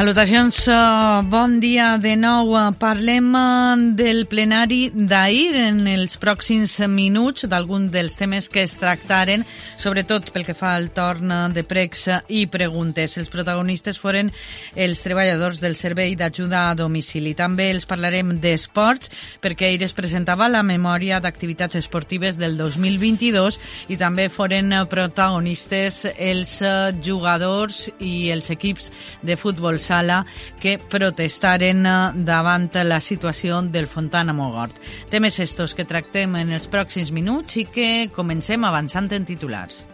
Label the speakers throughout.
Speaker 1: Salutacions, uh, bon dia de nou. Uh, parlem uh, del plenari d'ahir en els pròxims minuts d'algun dels temes que es tractaren, sobretot pel que fa al torn de pregs i preguntes. Els protagonistes foren els treballadors del Servei d'Ajuda a Domicili. També els parlarem d'esports, perquè ahir es presentava la memòria d'activitats esportives del 2022 i també foren protagonistes els jugadors i els equips de futbol sala que protestaren eh, davant la situació del Fontana Mogort. Temes estos que tractem en els pròxims minuts i que comencem avançant en titulars.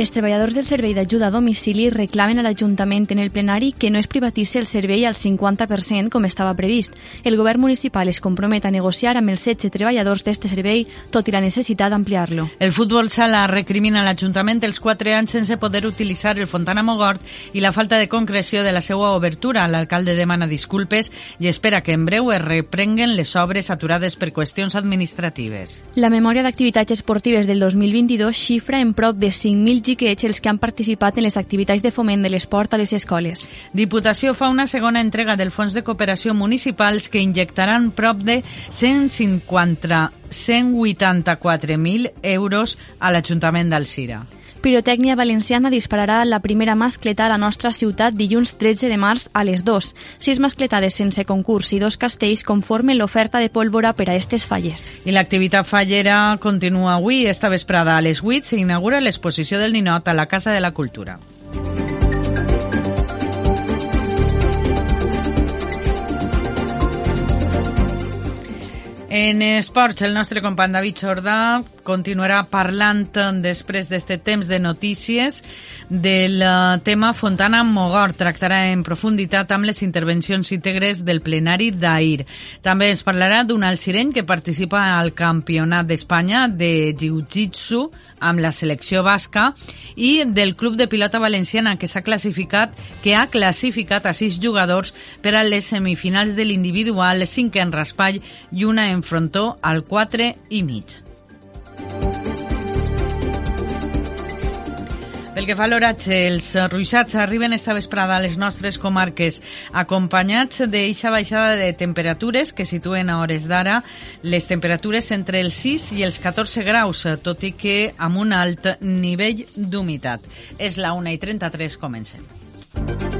Speaker 2: Els treballadors del servei d'ajuda a domicili reclamen a l'Ajuntament en el plenari que no es privatitzi el servei al 50% com estava previst. El govern municipal es compromet a negociar amb els 16 treballadors d'este servei, tot i la necessitat d'ampliar-lo.
Speaker 1: El futbol sala recrimina a l'Ajuntament els 4 anys sense poder utilitzar el Fontana Mogort i la falta de concreció de la seva obertura. L'alcalde demana disculpes i espera que en breu es reprenguen les obres aturades per qüestions administratives.
Speaker 2: La memòria d'activitats esportives del 2022 xifra en prop de 5.000 xiquets els que han participat en les activitats de foment de l'esport a les escoles.
Speaker 1: Diputació fa una segona entrega del Fons de Cooperació Municipals que injectaran prop de 150 184.000 euros a l'Ajuntament d'Alcira.
Speaker 2: Pirotècnia Valenciana dispararà la primera mascleta a la nostra ciutat dilluns 13 de març a les 2. Sis mascletades sense concurs i dos castells conformen l'oferta de pólvora per a aquestes falles.
Speaker 1: I l'activitat fallera continua avui. Esta vesprada a les 8 s'inaugura l'exposició del Ninot a la Casa de la Cultura. En esports, el nostre company David Jordà continuarà parlant després d'aquest temps de notícies del eh, tema Fontana Mogor. Tractarà en profunditat amb les intervencions íntegres del plenari d'ahir. També ens parlarà d'un alcireny que participa al Campionat d'Espanya de Jiu-Jitsu amb la selecció basca i del Club de Pilota Valenciana que s'ha classificat que ha classificat a sis jugadors per a les semifinals de l'individual, cinquè en raspall i una en frontó al 4 i mig. Pel que fa a l'oratge, els ruixats arriben esta vesprada a les nostres comarques acompanyats d'eixa baixada de temperatures que situen a hores d'ara les temperatures entre els 6 i els 14 graus, tot i que amb un alt nivell d'humitat. És la 1 i 33, comencem.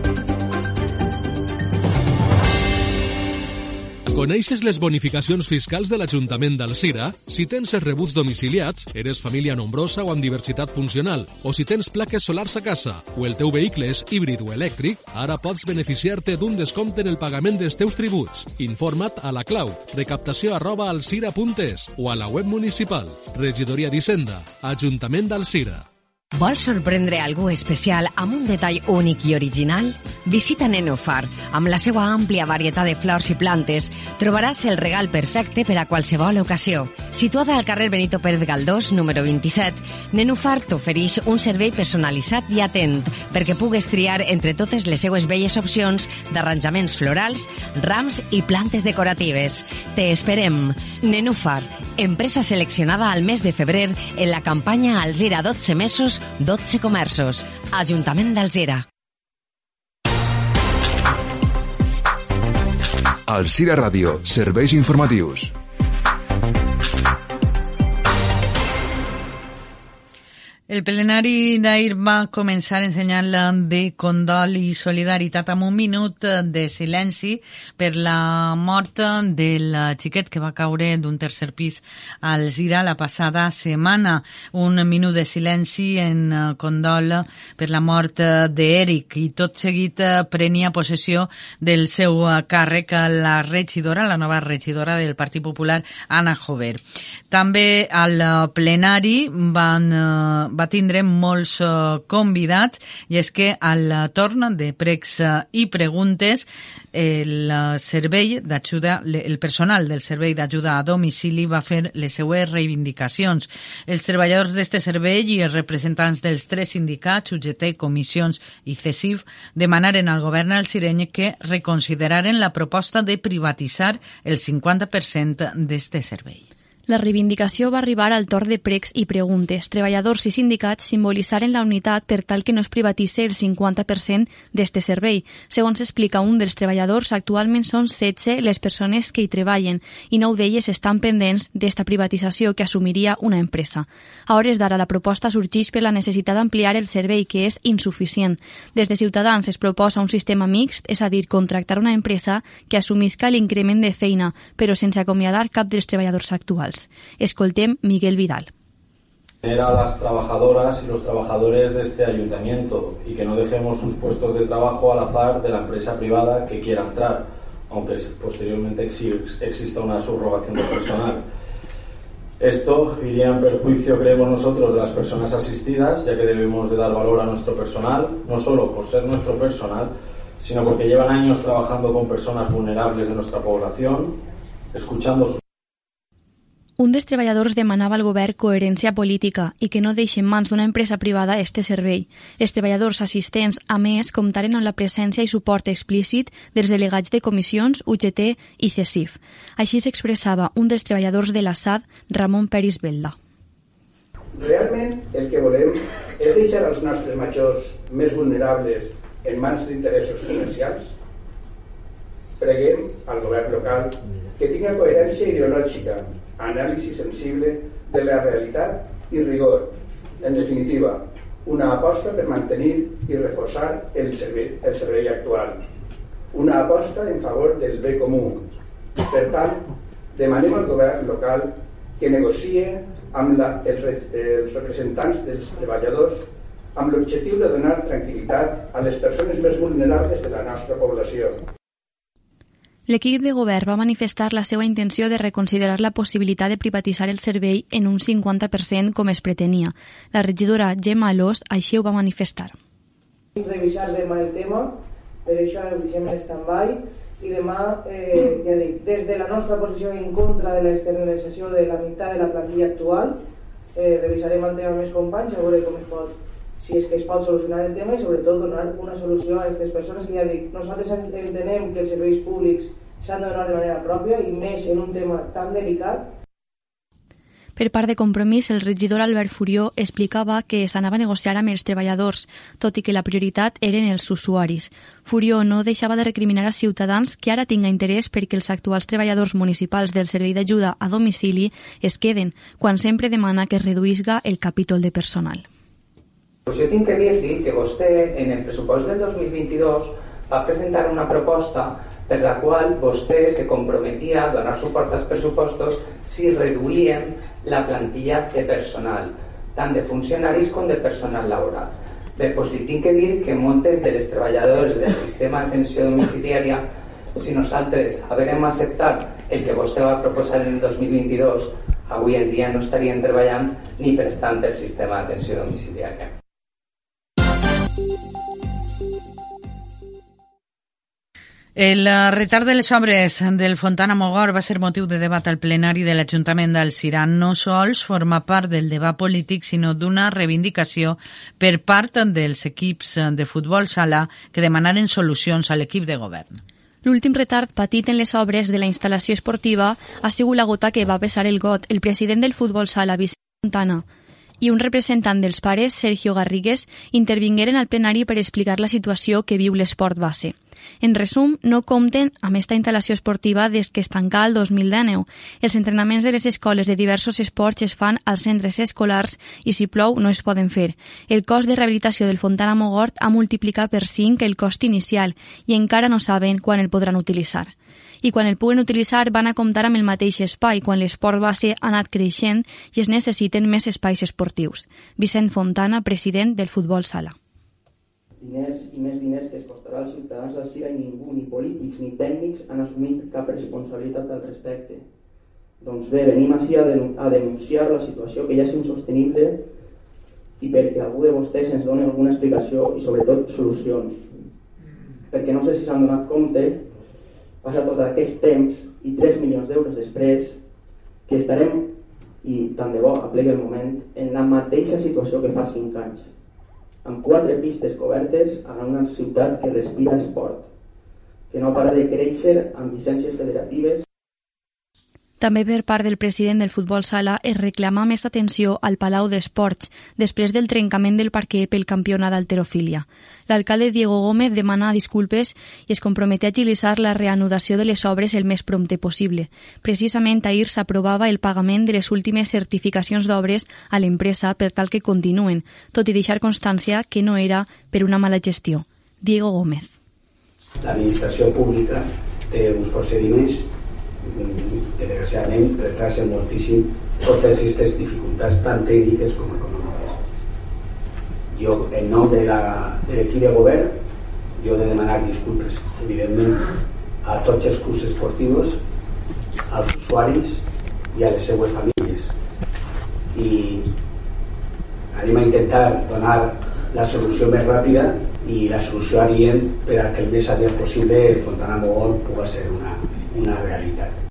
Speaker 3: Coneixes les bonificacions fiscals de l'Ajuntament d'Alcira? Si tens els rebuts domiciliats, eres família nombrosa o amb diversitat funcional, o si tens plaques solars a casa, o el teu vehicle és híbrid o elèctric, ara pots beneficiar-te d'un descompte en el pagament dels teus tributs. Informa't a la clau recaptació arroba o a la web municipal. Regidoria d'Hisenda, Ajuntament d'Alcira.
Speaker 4: Vols sorprendre algú especial amb un detall únic i original? Visita Nenofar. Amb la seva àmplia varietat de flors i plantes, trobaràs el regal perfecte per a qualsevol ocasió. Situada al carrer Benito Pérez Galdós, número 27, Nenofar t'ofereix un servei personalitzat i atent perquè pugues triar entre totes les seues belles opcions d'arranjaments florals, rams i plantes decoratives. Te esperem. Nenofar, empresa seleccionada al mes de febrer en la campanya Alzira 12 mesos 12 comerços. Ajuntament d'Alzira.
Speaker 5: Alzira Ràdio, serveis informatius.
Speaker 1: El plenari d'ahir va començar ensenyant de condol i solidaritat amb un minut de silenci per la mort del xiquet que va caure d'un tercer pis al Gira la passada setmana. Un minut de silenci en condol per la mort d'Eric i tot seguit prenia possessió del seu càrrec la regidora, la nova regidora del Partit Popular, Anna Jover. També al plenari van va tindre molts uh, convidats i és que al torn de pregs uh, i preguntes el servei d'ajuda, el personal del servei d'ajuda a domicili va fer les seues reivindicacions. Els treballadors d'este servei i els representants dels tres sindicats, UGT, comissions i CESIF, demanaren al govern alcireny que reconsideraren la proposta de privatitzar el 50% d'este servei.
Speaker 2: La reivindicació va arribar al torn de pregs i preguntes. Treballadors i sindicats simbolitzaren la unitat per tal que no es privatitzi el 50% d'este servei. Segons explica un dels treballadors, actualment són 16 les persones que hi treballen i nou d'elles estan pendents d'esta privatització que assumiria una empresa. A hores d'ara, la proposta sorgeix per la necessitat d'ampliar el servei, que és insuficient. Des de Ciutadans es proposa un sistema mixt, és a dir, contractar una empresa que assumisca l'increment de feina, però sense acomiadar cap dels treballadors actuals. Escoltem Miguel Vidal.
Speaker 6: a las trabajadoras y los trabajadores de este ayuntamiento y que no dejemos sus puestos de trabajo al azar de la empresa privada que quiera entrar, aunque posteriormente exista una subrogación de personal. Esto iría en perjuicio, creemos nosotros, de las personas asistidas, ya que debemos de dar valor a nuestro personal, no solo por ser nuestro personal, sino porque llevan años trabajando con personas vulnerables de nuestra población, escuchando sus
Speaker 2: un dels treballadors demanava al govern coherència política i que no deixi en mans d'una empresa privada este servei. Els treballadors assistents, a més, comptaren amb la presència i suport explícit dels delegats de comissions, UGT i CESIF. Així s'expressava un dels treballadors de la SAD, Ramon Peris Belda.
Speaker 7: Realment el que volem és deixar els nostres majors més vulnerables en mans d'interessos comercials? Preguem al govern local que tinga coherència ideològica anàlisi sensible de la realitat i rigor. En definitiva, una aposta per mantenir i reforçar el servei, el servei actual. Una aposta en favor del bé comú. Per tant, demanem al govern local que negocie amb la, els, els representants dels treballadors amb l'objectiu de donar tranquil·litat a les persones més vulnerables de la nostra població.
Speaker 2: L'equip de govern va manifestar la seva intenció de reconsiderar la possibilitat de privatitzar el servei en un 50% com es pretenia. La regidora Gemma Alós així ho va manifestar.
Speaker 8: Revisar demà el tema, per això el deixem en stand-by i demà, eh, ja dic, des de la nostra posició en contra de l'externalització de la meitat de la plantilla actual, eh, revisarem el tema amb els companys a veure com es pot si és que es pot solucionar el tema i sobretot donar una solució a aquestes persones que ja dic, nosaltres entenem que els serveis públics s'han de donar de manera pròpia i més en un tema tan delicat
Speaker 2: per part de Compromís, el regidor Albert Furió explicava que s'anava a negociar amb els treballadors, tot i que la prioritat eren els usuaris. Furió no deixava de recriminar a Ciutadans que ara tinga interès perquè els actuals treballadors municipals del servei d'ajuda a domicili es queden, quan sempre demana que es reduïsga el capítol de personal.
Speaker 9: Pues jo tinc que dir-li que vostè en el pressupost del 2022 va presentar una proposta per la qual vostè se comprometia a donar suport als pressupostos si reduïem la plantilla de personal, tant de funcionaris com de personal laboral. Bé, doncs li tinc que dir que moltes de les treballadores del sistema d'atenció domiciliària, si nosaltres haguem acceptat el que vostè va proposar en el 2022, avui en dia no estarien treballant ni prestant el sistema d'atenció domiciliària.
Speaker 1: El eh, retard de les obres del Fontana Mogor va ser motiu de debat al plenari de l'Ajuntament del Ciran. No sols forma part del debat polític, sinó d'una reivindicació per part dels equips de futbol sala que demanaren solucions a l'equip de govern.
Speaker 2: L'últim retard patit en les obres de la instal·lació esportiva ha sigut la gota que va pesar el got. El president del futbol sala, Vicent Fontana, i un representant dels pares, Sergio Garrigues, intervingueren al plenari per explicar la situació que viu l'esport base. En resum, no compten amb esta instal·lació esportiva des que es tancà el 2019. Els entrenaments de les escoles de diversos esports es fan als centres escolars i si plou no es poden fer. El cost de rehabilitació del Fontana Mogort ha multiplicat per 5 el cost inicial i encara no saben quan el podran utilitzar i quan el puguen utilitzar van a comptar amb el mateix espai quan l'esport base ha anat creixent i es necessiten més espais esportius. Vicent Fontana, president del Futbol Sala.
Speaker 10: Diners i més diners que es costarà als ciutadans del Sira i ningú, ni polítics ni tècnics, han assumit cap responsabilitat al respecte. Doncs bé, venim així a, a denunciar la situació que ja és insostenible i perquè algú de vostès ens doni alguna explicació i sobretot solucions. Perquè no sé si s'han donat compte passa tot aquest temps i 3 milions d'euros després que estarem i tant de bo aplegui el moment en la mateixa situació que fa 5 anys amb quatre pistes cobertes a una ciutat que respira esport que no para de créixer amb llicències federatives
Speaker 2: També per part del president del futbol sala es reclama més atenció al Palau d'Esports després del trencament del parquet pel campionat d'alterofília. L'alcalde Diego Gómez demana disculpes i es compromet a agilitzar la reanudació de les obres el més prompte possible. Precisament ahir s'aprovava el pagament de les últimes certificacions d'obres a l'empresa per tal que continuen, tot i deixar constància que no era per una mala gestió. Diego Gómez.
Speaker 11: L'administració pública té uns procediments que desgraciadament retrasen moltíssim totes aquestes dificultats tan tècniques com econòmiques. Jo, en nom de l'equip de, de govern, jo he de demanar disculpes, evidentment, a tots els clubs esportius, als usuaris i a les seues famílies. I anem a intentar donar la solució més ràpida i la solució adient per a que el més aviat possible Fontana Mogol pugui ser una, una realitat.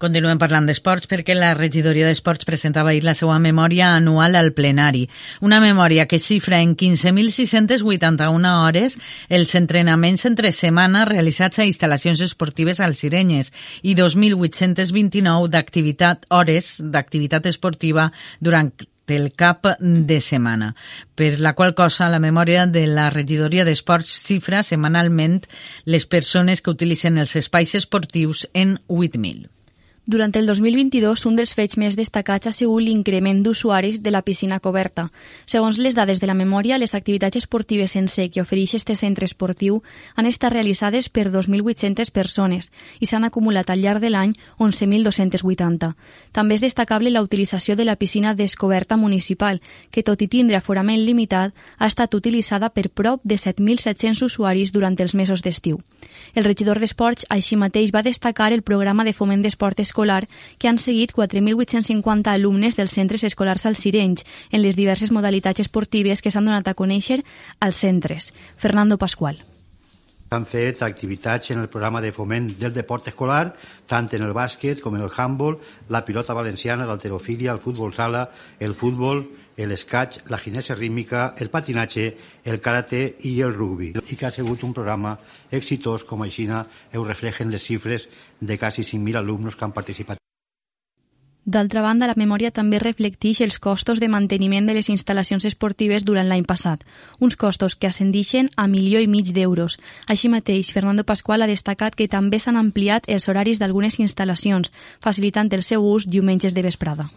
Speaker 1: Continuem parlant d'esports perquè la regidoria d'esports presentava ahir la seva memòria anual al plenari. Una memòria que xifra en 15.681 hores els entrenaments entre setmana realitzats a instal·lacions esportives al Sirenyes i 2.829 d'activitat hores d'activitat esportiva durant el cap de setmana, per la qual cosa la memòria de la regidoria d'esports xifra setmanalment les persones que utilitzen els espais esportius en 8.000.
Speaker 2: Durant el 2022, un dels fets més destacats ha sigut l'increment d'usuaris de la piscina coberta. Segons les dades de la memòria, les activitats esportives en sec que ofereix este centre esportiu han estat realitzades per 2.800 persones i s'han acumulat al llarg de l'any 11.280. També és destacable la utilització de la piscina descoberta municipal, que tot i tindre aforament limitat, ha estat utilitzada per prop de 7.700 usuaris durant els mesos d'estiu. El regidor d'Esports així mateix va destacar el programa de foment d'esport escolar que han seguit 4.850 alumnes dels centres escolars als Sirenys en les diverses modalitats esportives que s'han donat a conèixer als centres. Fernando Pascual.
Speaker 12: Han fet activitats en el programa de foment del deport escolar, tant en el bàsquet com en el handball, la pilota valenciana, l'alterofilia, el futbol sala, el futbol, l'escaig, la ginèsia rítmica, el patinatge, el karate i el rugby. I que ha sigut un programa exitós, com així ho reflegen les xifres de quasi 5.000 alumnes que han participat.
Speaker 2: D'altra banda, la memòria també reflecteix els costos de manteniment de les instal·lacions esportives durant l'any passat, uns costos que ascendixen a milió i mig d'euros. Així mateix, Fernando Pascual ha destacat que també s'han ampliat els horaris d'algunes instal·lacions, facilitant el seu ús diumenges de vesprada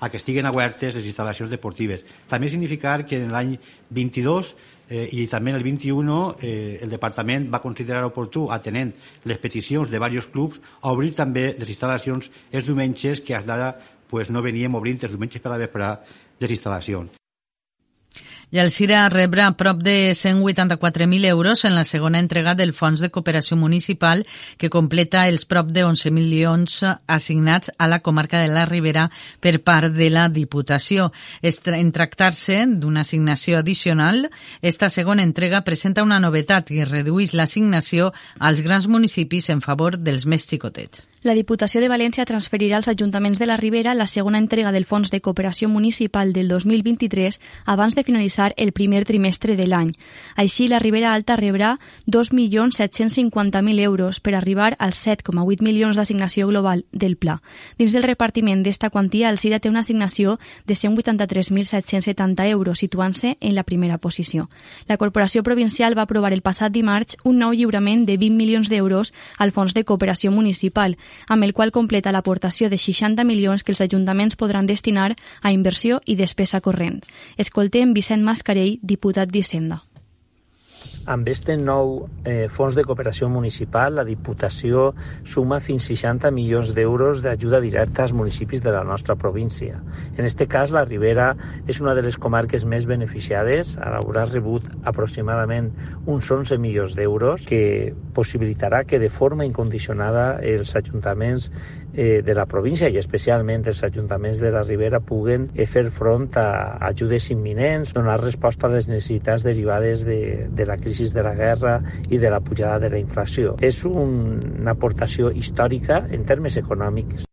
Speaker 12: a que estiguen obertes les instal·lacions deportives. També significar que en l'any 22 eh, i també el 21 eh, el departament va considerar oportú, atenent les peticions de diversos clubs, a obrir també les instal·lacions els diumenges que d'ara pues, no veníem obrint els diumenges per a vespre les instal·lacions.
Speaker 1: I el CIRA rebrà prop de 184.000 euros en la segona entrega del Fons de Cooperació Municipal que completa els prop de 11 milions assignats a la comarca de la Ribera per part de la Diputació. En tractar-se d'una assignació addicional, esta segona entrega presenta una novetat i redueix l'assignació als grans municipis en favor dels més xicotets.
Speaker 2: La Diputació de València transferirà als ajuntaments de la Ribera la segona entrega del Fons de Cooperació Municipal del 2023 abans de finalitzar el primer trimestre de l'any. Així, la Ribera Alta rebrà 2.750.000 euros per arribar als 7,8 milions d'assignació global del pla. Dins del repartiment d'esta quantia, el CIRA té una assignació de 183.770 euros, situant-se en la primera posició. La Corporació Provincial va aprovar el passat dimarts un nou lliurament de 20 milions d'euros al Fons de Cooperació Municipal, amb el qual completa l'aportació de 60 milions que els ajuntaments podran destinar a inversió i despesa corrent. Escoltem Vicent Mascarell, diputat d'Hisenda.
Speaker 13: Amb este nou eh, fons de cooperació municipal, la Diputació suma fins 60 milions d'euros d'ajuda directa als municipis de la nostra província. En este cas, la Ribera és una de les comarques més beneficiades, haurà rebut aproximadament uns 11 milions d'euros, que possibilitarà que de forma incondicionada els ajuntaments eh, de la província i especialment els ajuntaments de la Ribera puguen eh, fer front a ajudes imminents, donar resposta a les necessitats derivades de, de la crisi de la guerra i de la pujada de la inflació. És un, una aportació històrica en termes econòmics.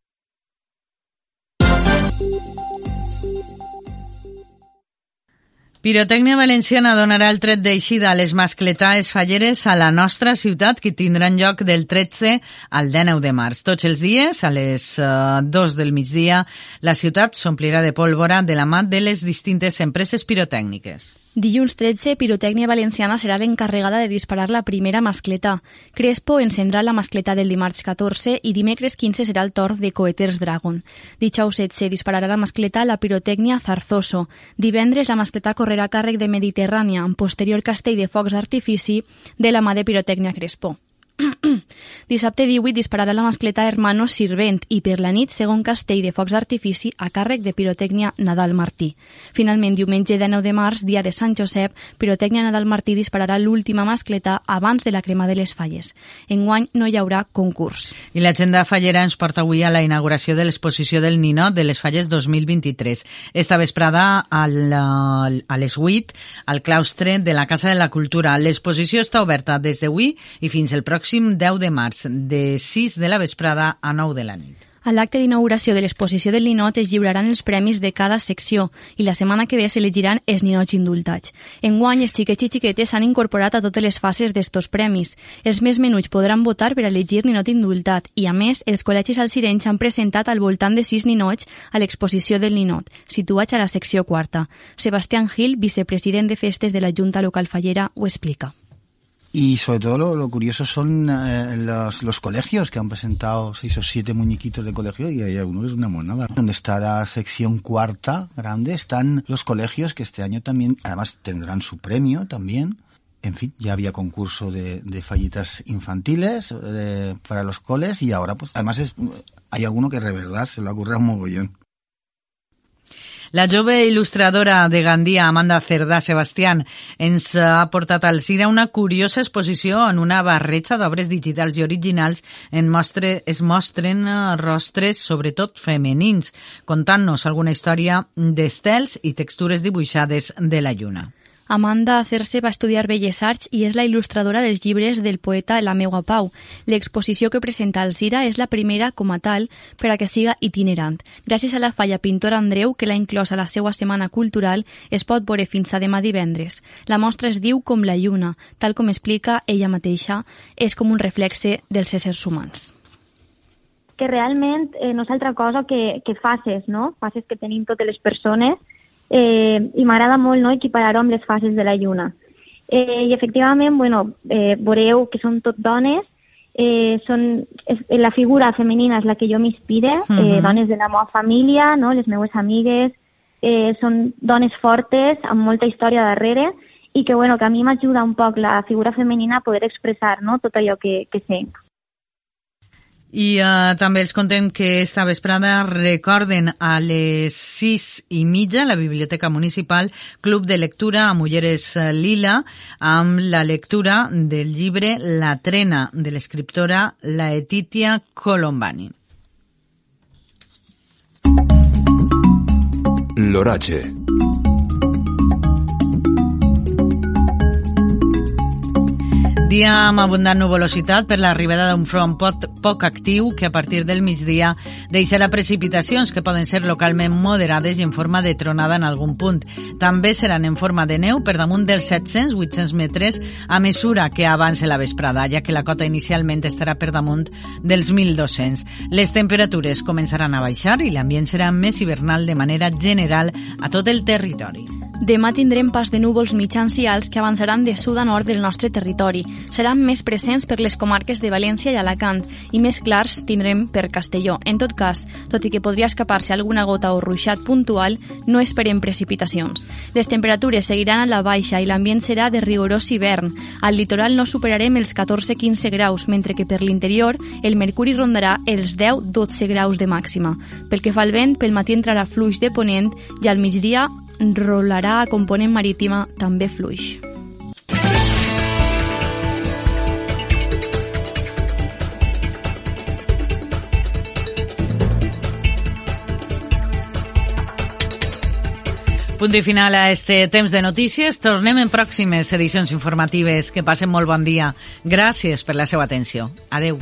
Speaker 1: Pirotècnia Valenciana donarà el tret d'eixida a les mascletades falleres a la nostra ciutat que tindran lloc del 13 al 19 de març. Tots els dies, a les uh, 2 del migdia, la ciutat s'omplirà de pólvora de la mà de les distintes empreses pirotècniques.
Speaker 2: Dilluns 13, Pirotècnia Valenciana serà l'encarregada de disparar la primera mascleta. Crespo encendrà la mascleta del dimarts 14 i dimecres 15 serà el torn de Coeters Dragon. Dijous 16 dispararà la mascleta la Pirotècnia Zarzoso. Divendres la mascleta correrà a càrrec de Mediterrània, amb posterior castell de focs d'artifici de la mà de Pirotècnia Crespo. Dissabte 18 dispararà la mascleta Hermano Sirvent i per la nit segon castell de focs d'artifici a càrrec de Pirotècnia Nadal Martí. Finalment, diumenge 9 de març, dia de Sant Josep, Pirotècnia Nadal Martí dispararà l'última mascleta abans de la crema de les falles. Enguany no hi haurà concurs.
Speaker 1: I l'agenda fallera ens porta avui a la inauguració de l'exposició del Ninot de les Falles 2023. Esta vesprada al, a les 8 al claustre de la Casa de la Cultura. L'exposició està oberta des d'avui i fins el pròxim pròxim 10 de març, de 6 de la vesprada a 9 de la nit.
Speaker 2: A l'acte d'inauguració de l'exposició del ninot es lliuraran els premis de cada secció i la setmana que ve s'elegiran els ninots indultats. Enguany, els xiquets i xiquetes s'han incorporat a totes les fases d'estos premis. Els més menuts podran votar per elegir ninot indultat i, a més, els col·legis alcirenys han presentat al voltant de sis ninots a l'exposició del ninot, situats a la secció quarta. Sebastián Gil, vicepresident de festes de la Junta Local Fallera, ho explica.
Speaker 14: Y sobre todo lo, curioso son eh, los, los, colegios que han presentado seis o siete muñequitos de colegio y hay algunos que es una monada. Donde está la sección cuarta grande están los colegios que este año también, además tendrán su premio también. En fin, ya había concurso de, de fallitas infantiles de, para los coles y ahora pues además es, hay alguno que de verdad se lo ha ocurrido un mogollón.
Speaker 1: La jove il·lustradora de Gandia, Amanda Cerdà Sebastián, ens ha portat al Cira una curiosa exposició en una barreja d'obres digitals i originals en mostre, es mostren eh, rostres, sobretot femenins, contant-nos alguna història d'estels i textures dibuixades de la lluna.
Speaker 2: Amanda Acerse va estudiar Belles Arts i és la il·lustradora dels llibres del poeta La meua pau. L'exposició que presenta al Cira és la primera, com a tal, per a que siga itinerant. Gràcies a la falla pintor Andreu, que l'ha inclòs a la seva setmana cultural, es pot veure fins a demà divendres. La mostra es diu Com la lluna, tal com explica ella mateixa, és com un reflexe dels éssers humans
Speaker 15: que realment eh, no és altra cosa que, que fases, no? Fases que tenim totes les persones eh, i m'agrada molt no, equiparar-ho amb les fases de la lluna. Eh, I efectivament, bueno, eh, veureu que són tot dones, eh, són, és, la figura femenina és la que jo m'inspire, uh -huh. eh, dones de la meva família, no? les meues amigues, eh, són dones fortes, amb molta història darrere, i que, bueno, que a mi m'ajuda un poc la figura femenina a poder expressar no? tot allò que, que sent.
Speaker 1: I uh, també els contem que esta vesprada recorden a les 6 i mitja la Biblioteca Municipal Club de Lectura a Mulleres Lila amb la lectura del llibre La trena de l'escriptora Laetitia Colombani.
Speaker 5: L'oratge.
Speaker 1: Dia amb abundant nuvolositat per l'arribada d'un front poc, poc actiu que a partir del migdia deixarà precipitacions que poden ser localment moderades i en forma de tronada en algun punt. També seran en forma de neu per damunt dels 700-800 metres a mesura que avance la vesprada, ja que la cota inicialment estarà per damunt dels 1.200. Les temperatures començaran a baixar i l'ambient serà més hivernal de manera general a tot el territori.
Speaker 2: Demà tindrem pas de núvols mitjans i alts que avançaran de sud a nord del nostre territori. Seran més presents per les comarques de València i Alacant i més clars tindrem per Castelló. En tot cas, tot i que podria escapar-se alguna gota o ruixat puntual, no esperem precipitacions. Les temperatures seguiran a la baixa i l'ambient serà de rigorós hivern. Al litoral no superarem els 14-15 graus, mentre que per l'interior el mercuri rondarà els 10-12 graus de màxima. Pel que fa al vent, pel matí entrarà fluix de ponent i al migdia rolarà a component marítima també fluix.
Speaker 1: Punt i final a este temps de notícies. Tornem en pròximes edicions informatives. Que passen molt bon dia. Gràcies per la seva atenció. Adeu.